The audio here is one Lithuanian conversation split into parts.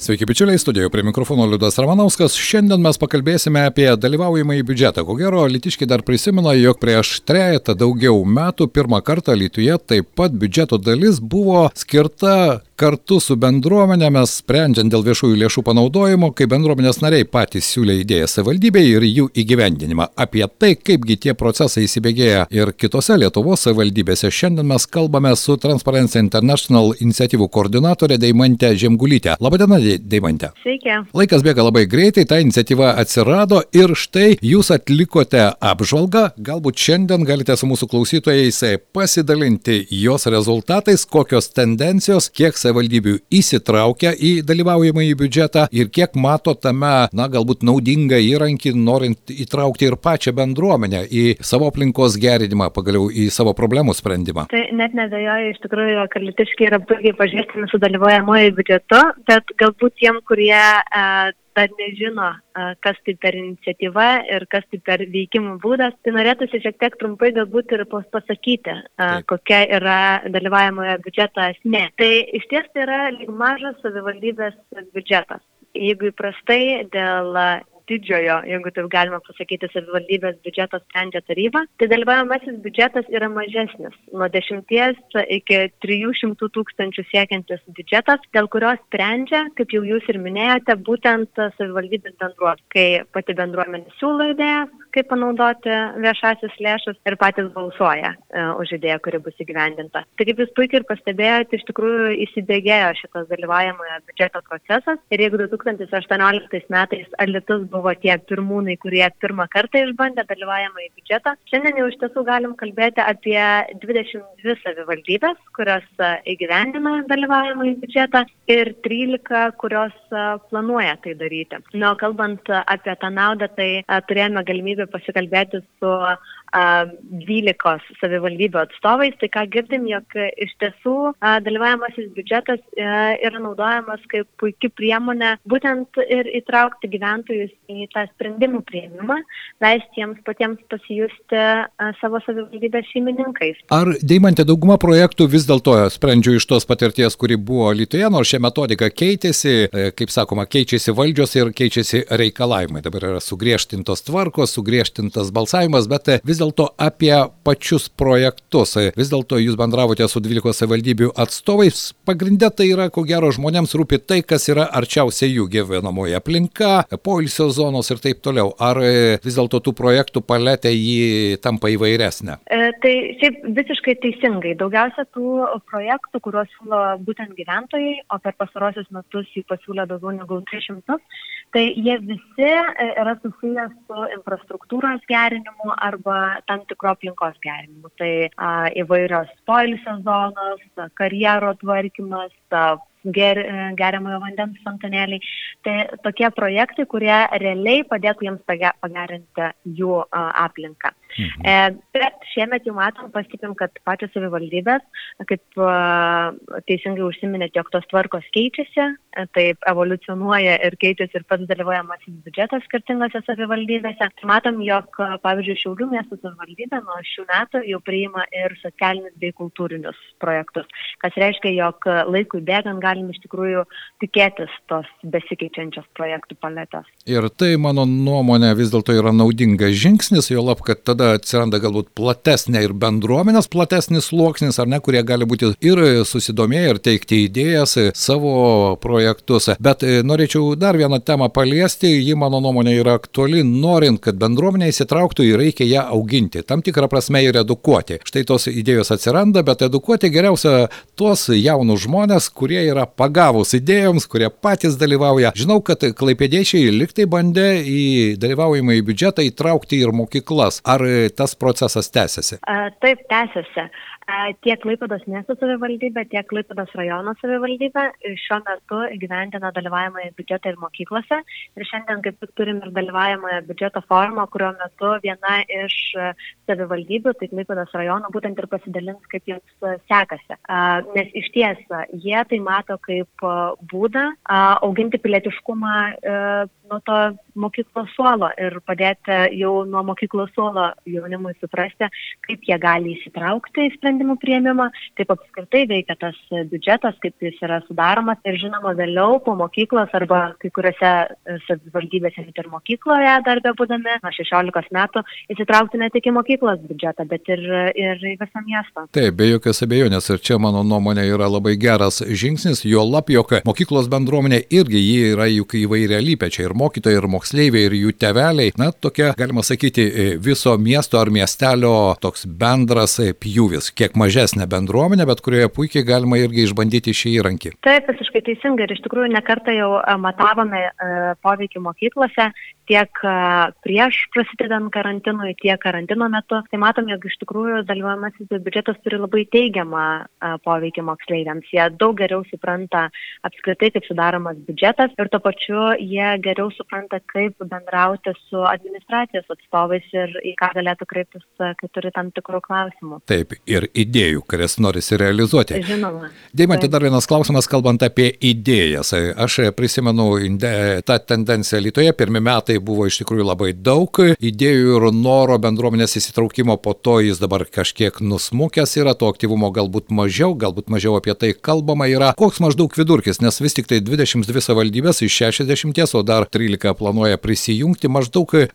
Sveiki, bičiuliai, studijoje prie mikrofono Liudas Ramanauskas. Šiandien mes pakalbėsime apie dalyvaujamą į biudžetą. Ko gero, Litiškiai dar prisimena, jog prieš trejata daugiau metų pirmą kartą Lietuvoje taip pat biudžeto dalis buvo skirta kartu su bendruomenėmis, sprendžiant dėl viešųjų lėšų panaudojimo, kai bendruomenės nariai patys siūlė idėją savivaldybei ir jų įgyvendinimą. Apie tai, kaipgi tie procesai įsibėgėja ir kitose Lietuvos savivaldybėse, šiandien mes kalbame su Transparency International iniciatyvų koordinatorė Deimantė Žemgulytė. Labadiena, Deimantė. Sveiki. Laikas bėga labai greitai, ta iniciatyva atsirado ir štai jūs atlikote apžvalgą. Galbūt šiandien galite su mūsų klausytojais pasidalinti jos rezultatais, kokios tendencijos, kiek savivaldybių įsitraukia į dalyvaujamą į biudžetą ir kiek mato tame, na, galbūt naudingą įrankį, norint įtraukti ir pačią bendruomenę į savo aplinkos gerinimą, pagaliau į savo problemų sprendimą. Tai net nebejoju, iš tikrųjų, kad litiškiai yra puikiai pažįstami su dalyvaujamojų biudžetu, bet galbūt tiem, kurie e, dar nežino, e, kas tai per iniciatyva ir kas tai per veikimo būdas, tai norėtųsi šiek tiek trumpai galbūt ir pasakyti, e, Taip. kokia yra dalyvavimojo biudžeto esmė. Tai iš ties tai yra lyg mažas savivaldybės biudžetas. Jeigu įprastai dėl didžiojo, jeigu taip galima pasakyti, savivaldybės biudžeto sprendžia taryba, tai dalyvaujamasis biudžetas yra mažesnis - nuo 10 iki 300 tūkstančių siekiantis biudžetas, dėl kurio sprendžia, kaip jau jūs ir minėjote, būtent savivaldybės bendruomenė, kai pati bendruomenė siūlo idėjas, kaip panaudoti viešasis lėšas ir patys balsuoja uh, už idėją, kuri bus įgyvendinta. Tai kaip jūs puikiai ir pastebėjote, iš tikrųjų įsibėgėjo šitas dalyvavimojo biudžeto procesas. Ir jeigu 2018 metais Alitus buvo buvo tie pirmūnai, kurie pirmą kartą išbandė dalyvavimą į biudžetą. Šiandien jau iš tiesų galim kalbėti apie 22 savivaldybės, kurios įgyvendina dalyvavimą į biudžetą ir 13, kurios planuoja tai daryti. Na, kalbant apie tą naudą, tai turėjome galimybę pasikalbėti su 12 savivaldybių atstovais, tai ką girdim, jog iš tiesų dalyvavamasis biudžetas yra naudojamas kaip puikia priemonė būtent ir įtraukti gyventojus į tą sprendimų prieimimą, leisti jiems patiems pasijusti savo savivaldybės šeimininkais. Ar Deimantė dauguma projektų vis dėlto sprendžiu iš tos patirties, kuri buvo Lietuvoje, nors šią metodiką keitėsi, e, kaip sakoma, keičiasi valdžios ir keičiasi reikalavimai. Dabar yra sugriežtintos tvarkos, sugriežtintas balsavimas, bet vis vis dėlto apie pačius projektus. Vis dėlto jūs bendravote su 12 savivaldybių atstovais. Pagrindė tai yra, ko gero, žmonėms rūpi tai, kas yra arčiausiai jų gyvenamoje aplinka, poilsio zonos ir taip toliau. Ar vis dėlto tų projektų paletė jį tampa įvairesnė? E, tai šiaip visiškai teisingai. Daugiausia tų projektų, kuriuos siūlo būtent gyventojai, o per pastarosius metus jų pasiūlė daugiau negu 300, tai jie visi e, yra susijęs su infrastruktūros gerinimu arba tam tikro aplinkos gerinimu. Tai a, įvairios poilsio zonos, karjero tvarkymas, ger, geriamojo vandens fontanėliai. Tai tokie projektai, kurie realiai padėtų jiems pagerinti jų aplinką. Mhm. E, bet šiemet jau matom, pastipim, kad pačios savivaldybės, kaip teisingai užsiminėte, jog tos tvarkos keičiasi, e, taip evoliucionuoja ir keičiasi ir pats dalyvojamasis biudžetas skirtingose savivaldybėse. Matom, jog, pavyzdžiui, Šiaulių miesto savivaldybė nuo šių metų jau priima ir socialinius bei kultūrinius projektus, kas reiškia, jog laikui bėgant gali galim iš tikrųjų tikėtis tos besikeičiančios projektų paletės. Ir tai, mano nuomonė, vis dėlto yra naudingas žingsnis, jo lab, kad tada atsiranda galbūt platesnė ir bendruomenės platesnis sluoksnis, ar ne, kurie gali būti ir susidomėję, ir teikti idėjas, savo projektus. Bet e, norėčiau dar vieną temą paliesti, ji, mano nuomonė, yra aktuali, norint, kad bendruomenė įsitrauktų ir reikia ją auginti, tam tikrą prasme ir edukuoti. Štai tos idėjos atsiranda, bet edukuoti geriausia tuos jaunus žmonės, kurie yra yra pagavus idėjoms, kurie patys dalyvauja. Žinau, kad klaipėdiečiai liktai bandė į dalyvaujamą į biudžetą įtraukti ir mokyklas. Ar tas procesas tęsiasi? Taip, tęsiasi tiek Laipados miesto savivaldybė, tiek Laipados rajono savivaldybė šiuo metu įgyvendina dalyvavimąją biudžetą ir mokyklose. Ir šiandien kaip tik turim ir dalyvavimąją biudžeto formą, kurio metu viena iš savivaldybių, tai Laipados rajono, būtent ir pasidalins, kaip jiems sekasi. Nes iš ties jie tai mato kaip būdą auginti pilietiškumą nuo to mokyklos suolo ir padėti jau nuo mokyklos suolo jaunimui suprasti, kaip jie gali įsitraukti į sprendimų prieimimą, kaip apskritai veikia tas biudžetas, kaip jis yra sudaromas ir žinoma vėliau po mokyklos arba kai kuriuose savivaldybėse ir mokykloje dar bebūdami nuo 16 metų įsitraukti ne tik į mokyklos biudžetą, bet ir, ir į visą miestą. Taip, be jokios abejonės ir čia mano nuomonė yra labai geras žingsnis, jo lab, jog mokyklos bendruomenė irgi jį yra juk įvairialypė, čia ir mokytojai, ir moksleiviai, ir jų teveliai. Na, tokia, galima sakyti, e, viso miesto ar miestelio toks bendras e, pjūvis, kiek mažesnė bendruomenė, bet kurioje puikiai galima irgi išbandyti šį įrankį. Taip, visiškai teisingai ir iš tikrųjų nekartą jau e, matavome poveikį mokyklose, tiek prieš prasidedant karantinui, tiek karantino metu. Tai matome, jog iš tikrųjų dalyvaujamasis biudžetas turi labai teigiamą poveikį moksleiviams. Jie daug geriau supranta apskritai, kaip sudaromas biudžetas ir tuo pačiu jie geriau geriau supranta, kaip bendrauti su administracijos atstovais ir į ką galėtų kreiptis, kai turi tam tikrų klausimų. Taip, ir idėjų, kurias norisi realizuoti. Žinoma. Deimantė, dar vienas klausimas, kalbant apie idėjas. Aš prisimenu tą tendenciją Lietuvoje, pirmie metai buvo iš tikrųjų labai daug idėjų ir noro bendruomenės įsitraukimo, po to jis dabar kažkiek nusmukęs yra, to aktyvumo galbūt mažiau, galbūt mažiau apie tai kalbama yra. Koks maždaug vidurkis, nes vis tik tai 22 savivaldybės iš 60, o dar 13 planuoja prisijungti, maždaug e,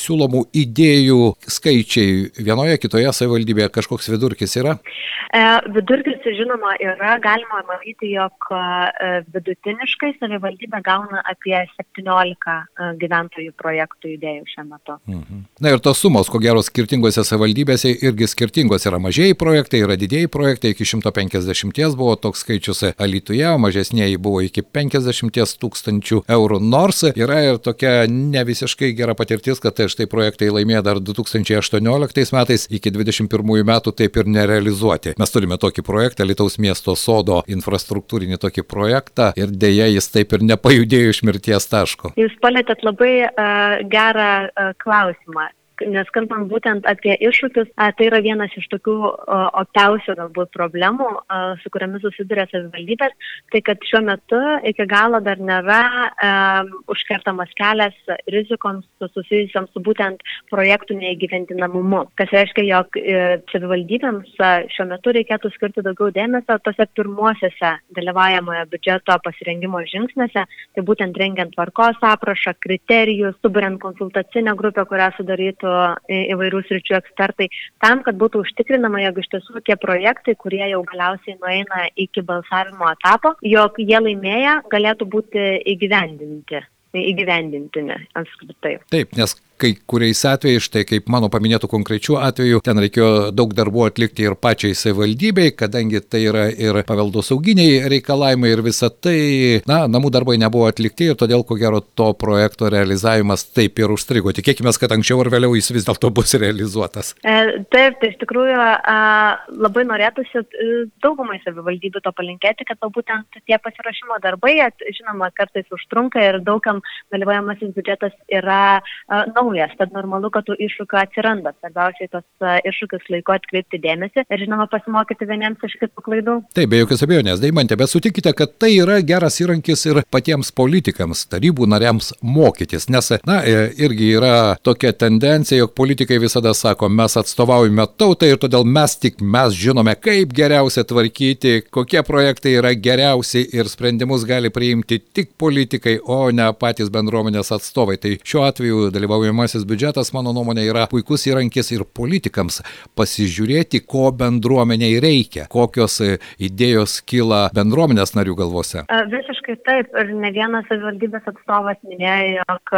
siūlomų idėjų skaičiai vienoje, kitoje savivaldybėje kažkoks vidurkis yra? E, vidurkis, žinoma, yra, galima matyti, jog e, vidutiniškai savivaldybė gauna apie 17 e, gyventojų projektų idėjų šiuo metu. Mhm. Na ir tos sumos, ko gero, skirtingose savivaldybėse irgi skirtingos. Yra mažieji projektai, yra didėjai projektai, iki 150 buvo toks skaičius Alytuje, o mažesnėji buvo iki 50 tūkstančių eurų, nors yra ir tokia ne visiškai gera patirtis, kad tai štai projektai laimėjo dar 2018 metais, iki 2021 metų taip ir nerealizuoti. Mes turime tokį projektą, Lietuvos miesto sodo infrastruktūrinį tokį projektą ir dėja jis taip ir nepajudėjo iš mirties taško. Jūs palėtėt labai uh, gerą uh, klausimą nes kalbant būtent apie iššūkius, tai yra vienas iš tokių opiausių galbūt problemų, su kuriamis susiduria savivaldybės, tai kad šiuo metu iki galo dar nėra užkertamas kelias rizikoms susijusiams su būtent projektų neįgyventinamumu. Kas reiškia, jog e, savivaldybėms šiuo metu reikėtų skirti daugiau dėmesio tose pirmuosiuose dalyvajamojo biudžeto pasirengimo žingsniuose, tai būtent rengiant tvarkos aprašą, kriterijus, suburiant konsultacinę grupę, kurią sudarytų įvairių sričių ekspertai, tam, kad būtų užtikrinama, jog iš tiesų tie projektai, kurie jau galiausiai nueina iki balsavimo etapo, jog jie laimėję galėtų būti įgyvendinti įgyvendintini apskritai. Taip, nes kai kuriais atvejais, štai kaip mano paminėtų konkrečių atvejų, ten reikėjo daug darbų atlikti ir pačiai savivaldybei, kadangi tai yra ir paveldosauginiai reikalavimai ir visa tai, na, namų darbai nebuvo atlikti ir todėl, ko gero, to projekto realizavimas taip ir užstrigo. Tikėkime, kad anksčiau ar vėliau jis vis dėlto bus realizuotas. E, taip, tai iš tikrųjų labai norėtųsi e, daugumai savivaldybių to palinkėti, kad būtent tie pasirašymo darbai, žinoma, kartais užtrunka ir daugam dalyvajamasis biudžetas yra naujas naujas, tad normalu, kad tų iššūkių atsiranda. Svarbiausiai tos iššūkius laiko atkreipti dėmesį ir, žinoma, pasimokyti vieniems iš kitų klaidų. Taip, be jokios abejonės, Daimantė, bet sutikite, kad tai yra geras įrankis ir patiems politikams, tarybų nariams mokytis, nes, na, e, irgi yra tokia tendencija, jog politikai visada sako, mes atstovaujame tautai ir todėl mes tik mes žinome, kaip geriausia tvarkyti, kokie projektai yra geriausi ir sprendimus gali priimti tik politikai, o ne patys bendruomenės atstovai. Tai šiuo atveju dalyvaujama Taupymasis biudžetas, mano nuomonė, yra puikus įrankis ir politikams pasižiūrėti, ko bendruomeniai reikia, kokios e, idėjos kyla bendruomenės narių galvose. Visiškai taip. Ir ne vienas savivaldybės atstovas minėjo, jog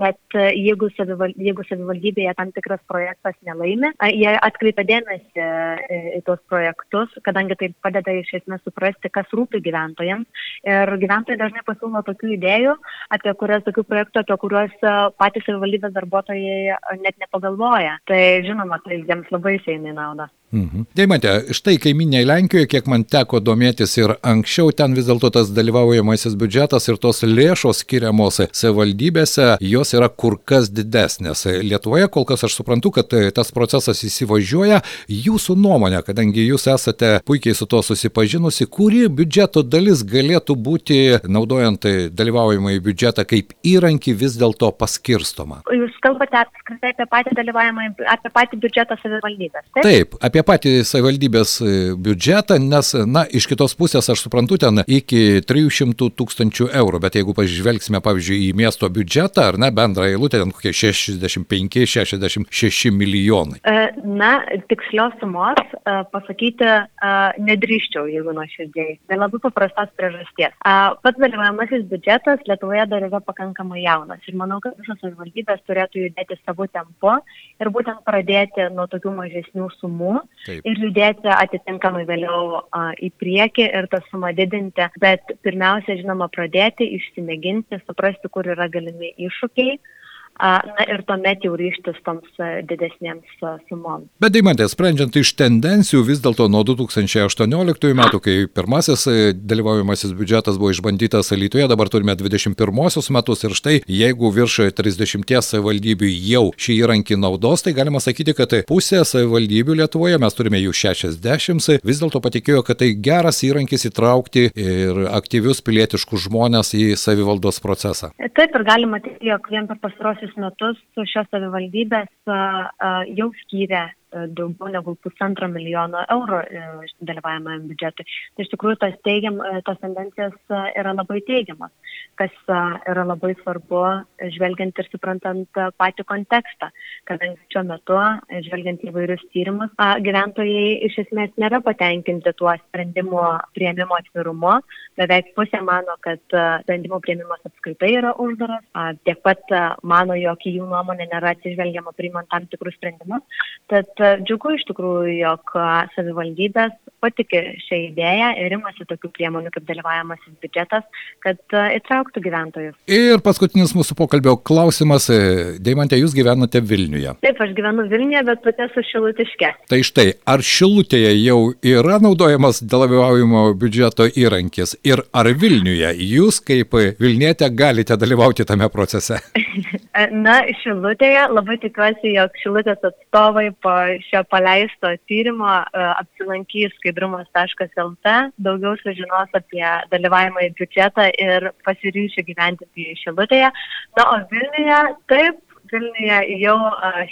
net jeigu, savival, jeigu savivaldybėje tam tikras projektas nelaimi, jie atkreipia dėmesį e, į tuos projektus, kadangi tai padeda iš esmės suprasti, kas rūpi gyventojams. Ir gyventojai dažnai pasiūlo tokių idėjų, apie kurias, tokių projektų, apie kuriuos patys savivaldybės savivaldybės darbuotojai net nepagalvoja. Tai žinoma, tai jiems labai išeina į naudą. Mhm. Deimantė, štai kaiminiai Lenkijoje, kiek man teko domėtis ir anksčiau, ten vis dėlto tas dalyvaujamasis biudžetas ir tos lėšos skiriamos savivaldybėse, jos yra kur kas didesnės. Lietuvoje kol kas aš suprantu, kad tas procesas įsivažiuoja. Jūsų nuomonė, kadangi jūs esate puikiai su to susipažinusi, kuri biudžeto dalis galėtų būti, naudojant dalyvaujamą į biudžetą kaip įrankį, vis dėlto paskirstoma? Jūs kalbate apskritai apie patį dalyvavimą, apie patį biudžetą savivaldybės. Taip, taip apie patį savivaldybės e, biudžetą, nes, na, iš kitos pusės aš suprantu ten iki 300 tūkstančių eurų, bet jeigu pažvelgsime, pavyzdžiui, į miesto biudžetą, ar ne, bendrą eilutę, ten kokie 65-66 milijonai. E, na, tikslios sumos e, pasakyti nedrįščiau, jeigu nuo širdžiai. Dėl labai paprastos priežasties. Pats dalyvaujamasis biudžetas Lietuvoje dar yra pakankamai jaunas ir manau, kad visos savivaldybės turėtų judėti savo tempu ir būtent pradėti nuo tokių mažesnių sumų Taip. ir judėti atitinkamai vėliau a, į priekį ir tą sumą didinti. Bet pirmiausia, žinoma, pradėti, išsimėginti, suprasti, kur yra galimi iššūkiai na ir tuomet jau ryštis toms didesnėms sumoms. Bet Daimantė, sprendžiant iš tendencijų, vis dėlto nuo 2018 metų, kai pirmasis dalyvaujamasis biudžetas buvo išbandytas Lietuvoje, dabar turime 21 metus ir štai jeigu virš 30 savivaldybių jau šį įrankį naudos, tai galima sakyti, kad pusė savivaldybių Lietuvoje, mes turime jų 60, vis dėlto patikėjo, kad tai geras įrankis įtraukti ir aktyvius pilietiškus žmonės į savivaldos procesą. Taip ir galima tik, jog vien per pastarosius metus šios savivaldybės jau skyrė daugiau negu pusantro milijono eurų e, dalyvavimą biudžetui. Tai iš tikrųjų tos, teigiam, e, tos tendencijos yra labai teigiamas, kas yra labai svarbu, žvelgiant ir suprantant patį kontekstą, kadangi šiuo metu, žvelgiant įvairius tyrimus, gyventojai iš esmės nėra patenkinti tuo sprendimo prieimimo atvirumu. Beveik pusė mano, kad sprendimo prieimimas apskritai yra uždaras, tiek pat mano, jog į jų nuomonę nėra atsižvelgiama priimant tam tikrus sprendimus. Tad džiugu iš tikrųjų, jog savivaldybės patikė šią idėją ir imasi tokių priemonių kaip dalyvajamasis biudžetas, kad įtrauktų gyventojus. Ir paskutinis mūsų pokalbio klausimas. E, Deimantė, jūs gyvenate Vilniuje. Taip, aš gyvenu Vilniuje, bet pati esu šilutiškė. Tai štai, ar šilutėje jau yra naudojamas dalyvaujamo biudžeto įrankis ir ar Vilniuje jūs kaip Vilnietė galite dalyvauti tame procese? Na, šilutėje labai tikiuosi, jog šilutės atstovai po šio paleisto tyrimo e, apsilankys skaidrumas.lt, daugiau sužinos apie dalyvavimą į biudžetą ir pasiryšę gyventi šilutėje. Na, o Vilniuje taip, Vilniuje jau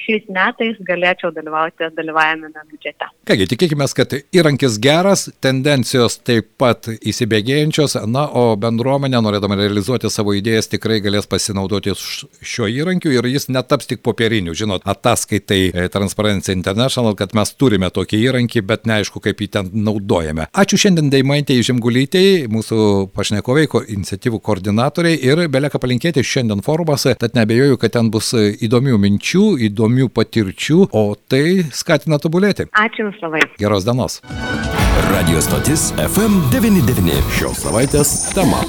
šiais metais galėčiau dalyvauti dalyvavime biudžete. Kągi, tikėkime, kad įrankis geras, tendencijos taip pat įsibėgėjančios, na, o bendruomenė, norėdama realizuoti savo idėjas, tikrai galės pasinaudoti šiuo įrankiu ir jis netaps tik popieriniu. Žinot, ataskaitai e, Transparency International, kad mes turime tokį įrankį, bet neaišku, kaip jį ten naudojame. Ačiū šiandien Daimantė Žemgulytėjai, mūsų pašnekoviai, ko, iniciatyvų koordinatoriai ir belieka palinkėti šiandien forumuose, tad nebejoju, kad ten bus įdomių minčių, įdomių patirčių, o tai skatina tobulėti. Ačiū Jums labai. Geros dienos. Radio stotis FM99. Šios savaitės tema.